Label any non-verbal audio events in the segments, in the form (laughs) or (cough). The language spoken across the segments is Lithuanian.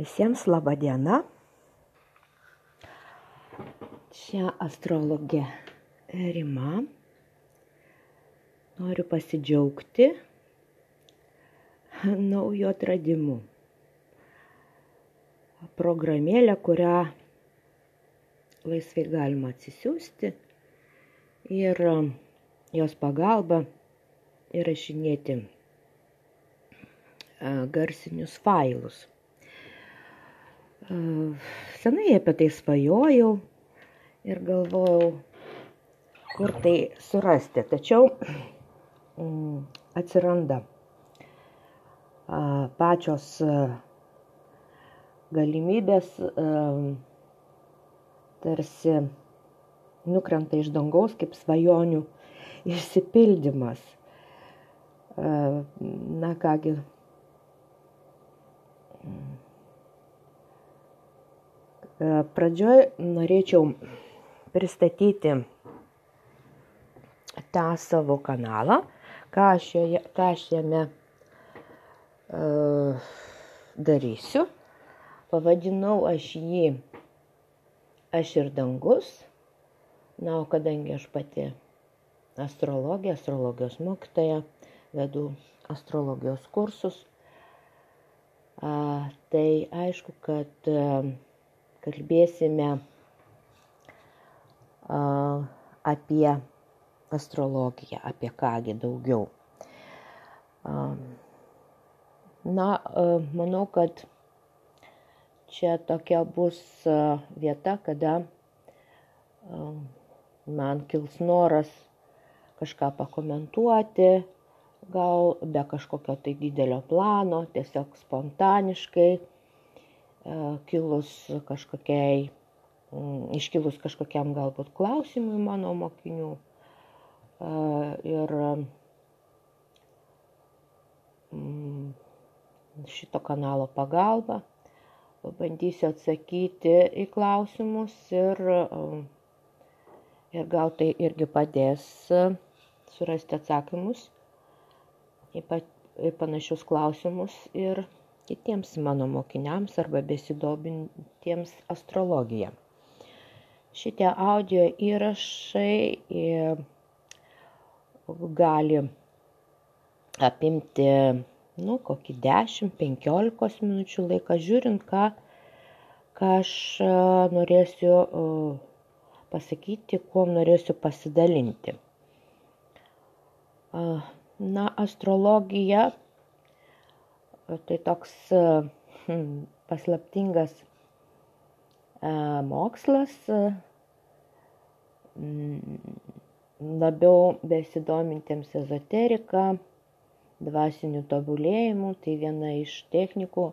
Visiems laba diena. Čia astrologė Rima. Noriu pasidžiaugti naujo atradimu. Programėlė, kurią laisvai galima atsisiųsti ir jos pagalba įrašinėti garsinius failus. Senai apie tai svajojau ir galvojau, kur tai surasti. Tačiau mm, atsiranda pačios galimybės tarsi nukrenta iš dangaus kaip svajonių išsipildymas. Na kągi. Pradžioj norėčiau pristatyti tą savo kanalą, ką aš, joje, ką aš jame uh, darysiu. Pavadinau aš jį Aš ir dangus. Na, o kadangi aš pati astrologija, astrologijos mokytoja, vedu astrologijos kursus, a, tai aišku, kad a, kalbėsime apie astrologiją, apie kągi daugiau. Na, manau, kad čia tokia bus vieta, kada man kils noras kažką pakomentuoti, gal be kažkokio tai didelio plano, tiesiog spontaniškai, kilus kažkokiai, iškilus kažkokiam galbūt klausimui mano mokinių. Ir šito kanalo pagalba pabandysiu atsakyti į klausimus ir, ir gal tai irgi padės surasti atsakymus į, pa, į panašius klausimus ir kitiems mano mokiniams arba besidobintiems astrologiją. Šitie audio įrašai gali apimti, nu, kokį 10-15 minučių laiką, žiūrint, ką, ką aš norėsiu pasakyti, kuo norėsiu pasidalinti. Na, astrologija tai toks hmm, paslaptingas mokslas, labiau besidomintiems ezoterika, dvasinių tobulėjimų, tai viena iš technikų,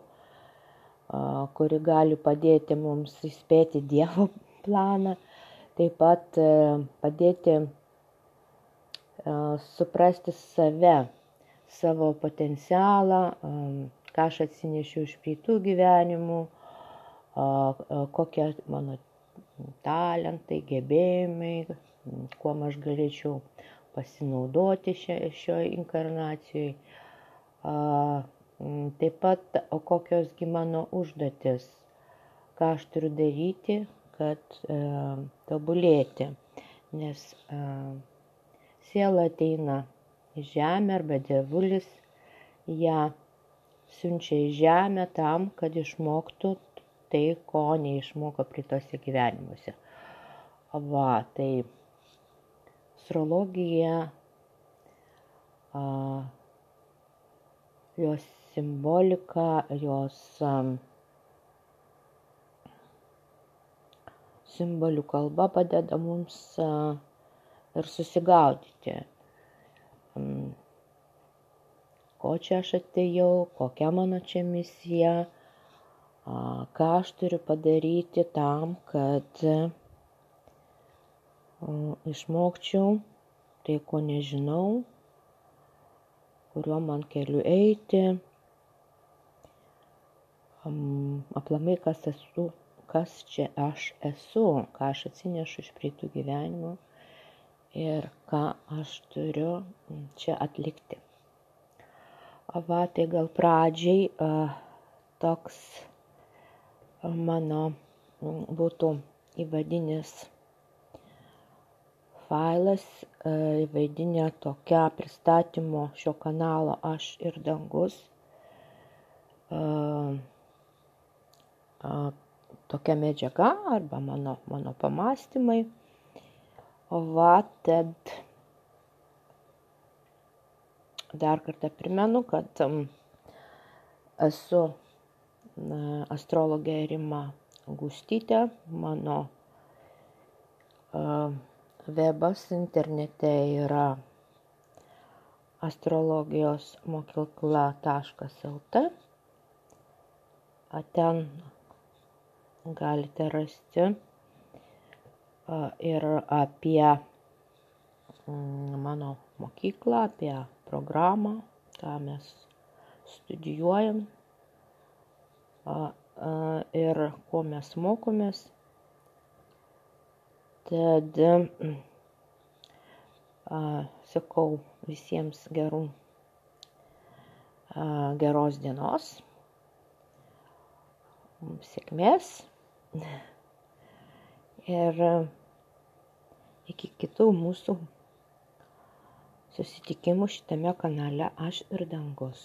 kuri gali padėti mums įspėti Dievo planą, taip pat padėti suprasti save, savo potencialą, ką aš atsinešiu iš prytų gyvenimų, kokie mano talentai, gebėjimai, kuo aš galėčiau pasinaudoti šioje inkarnacijoje. Taip pat, o kokiosgi mano užduotis, ką aš turiu daryti, kad e, tobulėti. Nes e, siela ateina žemę arba dievulis ją siunčia į žemę tam, kad išmoktų tai, ko neišmoko pritose gyvenimuose. Va, tai astrologija, a, jos simbolika, jos a, simbolių kalba padeda mums a, ir susigaudyti ko čia aš atėjau, kokia mano čia misija, ką aš turiu padaryti tam, kad išmokčiau tai, ko nežinau, kuriuo man keliu eiti, aplamai kas esu, kas čia aš esu, ką aš atsinešu iš prieitų gyvenimo ir ką aš turiu čia atlikti. Va, tai gal pradžiai toks mano būtų įvadinis failas, įvadinė tokia pristatymo šio kanalo Aš ir dangus. Tokia medžiaga arba mano, mano pamastymai. Va, tad dar kartą primenu, kad esu astrologė Rima Gustytė, mano webas internete yra astrologijos mokykla.lt. Ten galite rasti ir apie mano mokyklą, apie programą, ką mes studijuojam. Ir ko mes mokomės. Tad sakau visiems gerų, geros dienos, sėkmės. (laughs) Ir iki kitų mūsų susitikimų šitame kanale Aš ir dangus.